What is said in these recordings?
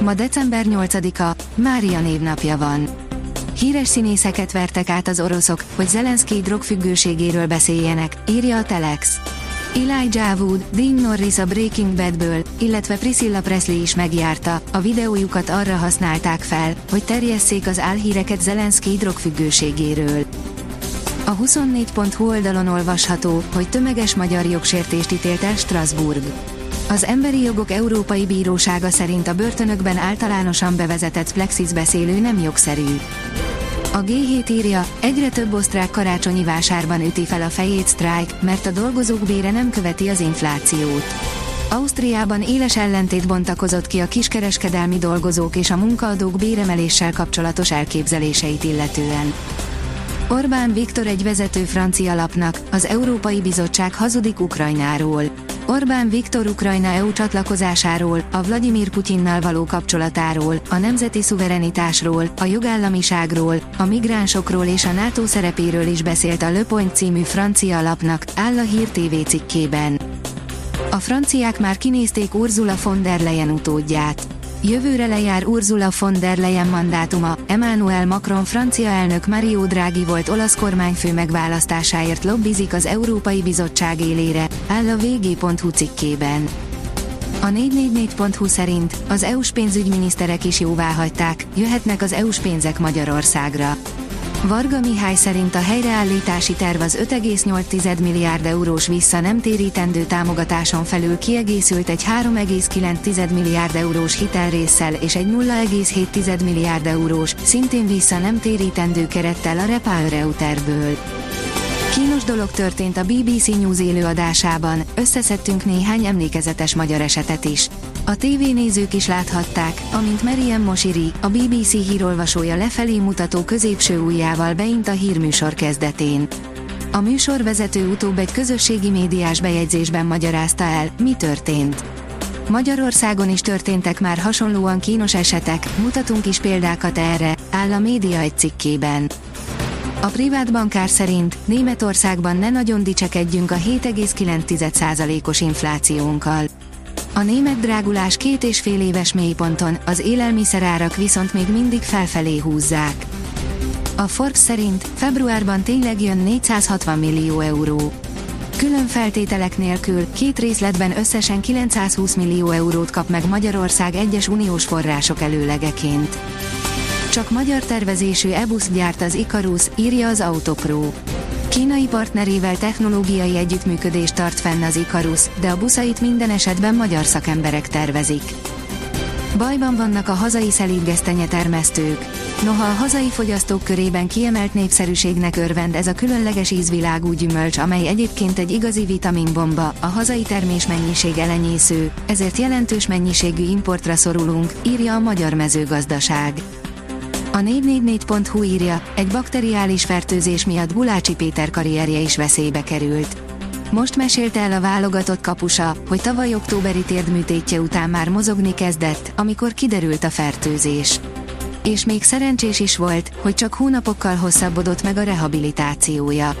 Ma december 8-a, Mária névnapja van. Híres színészeket vertek át az oroszok, hogy Zelenszky drogfüggőségéről beszéljenek, írja a Telex. Elijah Wood, Dean Norris a Breaking Badből, illetve Priscilla Presley is megjárta, a videójukat arra használták fel, hogy terjesszék az álhíreket Zelenszky drogfüggőségéről. A 24.hu oldalon olvasható, hogy tömeges magyar jogsértést ítélt el Strasbourg. Az Emberi Jogok Európai Bírósága szerint a börtönökben általánosan bevezetett plexis beszélő nem jogszerű. A G7 írja, egyre több osztrák karácsonyi vásárban üti fel a fejét sztrájk, mert a dolgozók bére nem követi az inflációt. Ausztriában éles ellentét bontakozott ki a kiskereskedelmi dolgozók és a munkaadók béremeléssel kapcsolatos elképzeléseit illetően. Orbán Viktor egy vezető francia lapnak, az Európai Bizottság hazudik Ukrajnáról. Orbán Viktor Ukrajna EU csatlakozásáról, a Vladimir Putyinnal való kapcsolatáról, a nemzeti szuverenitásról, a jogállamiságról, a migránsokról és a NATO szerepéről is beszélt a Le Point című francia lapnak, áll a Hír TV cikkében. A franciák már kinézték Ursula von der Leyen utódját. Jövőre lejár Ursula von der Leyen mandátuma, Emmanuel Macron francia elnök Mario Draghi volt olasz kormányfő megválasztásáért lobbizik az Európai Bizottság élére, áll a vg.hu cikkében. A 444.hu szerint az EU-s pénzügyminiszterek is jóvá hagyták, jöhetnek az EU-s pénzek Magyarországra. Varga Mihály szerint a helyreállítási terv az 5,8 milliárd eurós vissza nem térítendő támogatáson felül kiegészült egy 3,9 milliárd eurós hitelrésszel és egy 0,7 milliárd eurós, szintén vissza nem térítendő kerettel a REPowerEU tervből. Kínos dolog történt a BBC News élőadásában, összeszedtünk néhány emlékezetes magyar esetet is. A tévénézők is láthatták, amint Meriem Mosiri, a BBC hírolvasója lefelé mutató középső ujjával beint a hírműsor kezdetén. A műsorvezető utóbb egy közösségi médiás bejegyzésben magyarázta el, mi történt. Magyarországon is történtek már hasonlóan kínos esetek, mutatunk is példákat erre, áll a média egy cikkében. A privát bankár szerint Németországban ne nagyon dicsekedjünk a 7,9%-os inflációnkkal. A német drágulás két és fél éves mélyponton, az élelmiszerárak viszont még mindig felfelé húzzák. A Forbes szerint februárban tényleg jön 460 millió euró. Külön feltételek nélkül két részletben összesen 920 millió eurót kap meg Magyarország egyes uniós források előlegeként. Csak magyar tervezésű e-busz gyárt az Icarus, írja az Autopro. Kínai partnerével technológiai együttműködést tart fenn az Icarus, de a buszait minden esetben magyar szakemberek tervezik. Bajban vannak a hazai szelídgesztenye termesztők. Noha a hazai fogyasztók körében kiemelt népszerűségnek örvend ez a különleges ízvilágú gyümölcs, amely egyébként egy igazi vitaminbomba, a hazai termés mennyiség elenyésző, ezért jelentős mennyiségű importra szorulunk, írja a Magyar Mezőgazdaság. A 444.hu írja, egy bakteriális fertőzés miatt Gulácsi Péter karrierje is veszélybe került. Most mesélte el a válogatott kapusa, hogy tavaly októberi térdműtétje után már mozogni kezdett, amikor kiderült a fertőzés. És még szerencsés is volt, hogy csak hónapokkal hosszabbodott meg a rehabilitációja.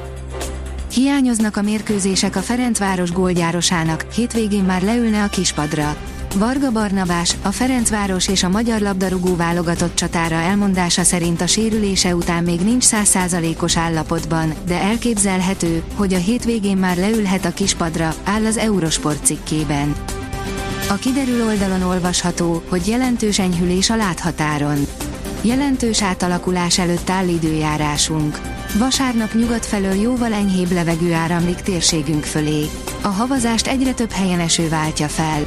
Hiányoznak a mérkőzések a Ferencváros gólgyárosának, hétvégén már leülne a kispadra. Varga Barnabás, a Ferencváros és a magyar labdarúgó válogatott csatára elmondása szerint a sérülése után még nincs százszázalékos állapotban, de elképzelhető, hogy a hétvégén már leülhet a kispadra, áll az Eurosport cikkében. A kiderül oldalon olvasható, hogy jelentős enyhülés a láthatáron. Jelentős átalakulás előtt áll időjárásunk. Vasárnap nyugat felől jóval enyhébb levegő áramlik térségünk fölé. A havazást egyre több helyen eső váltja fel.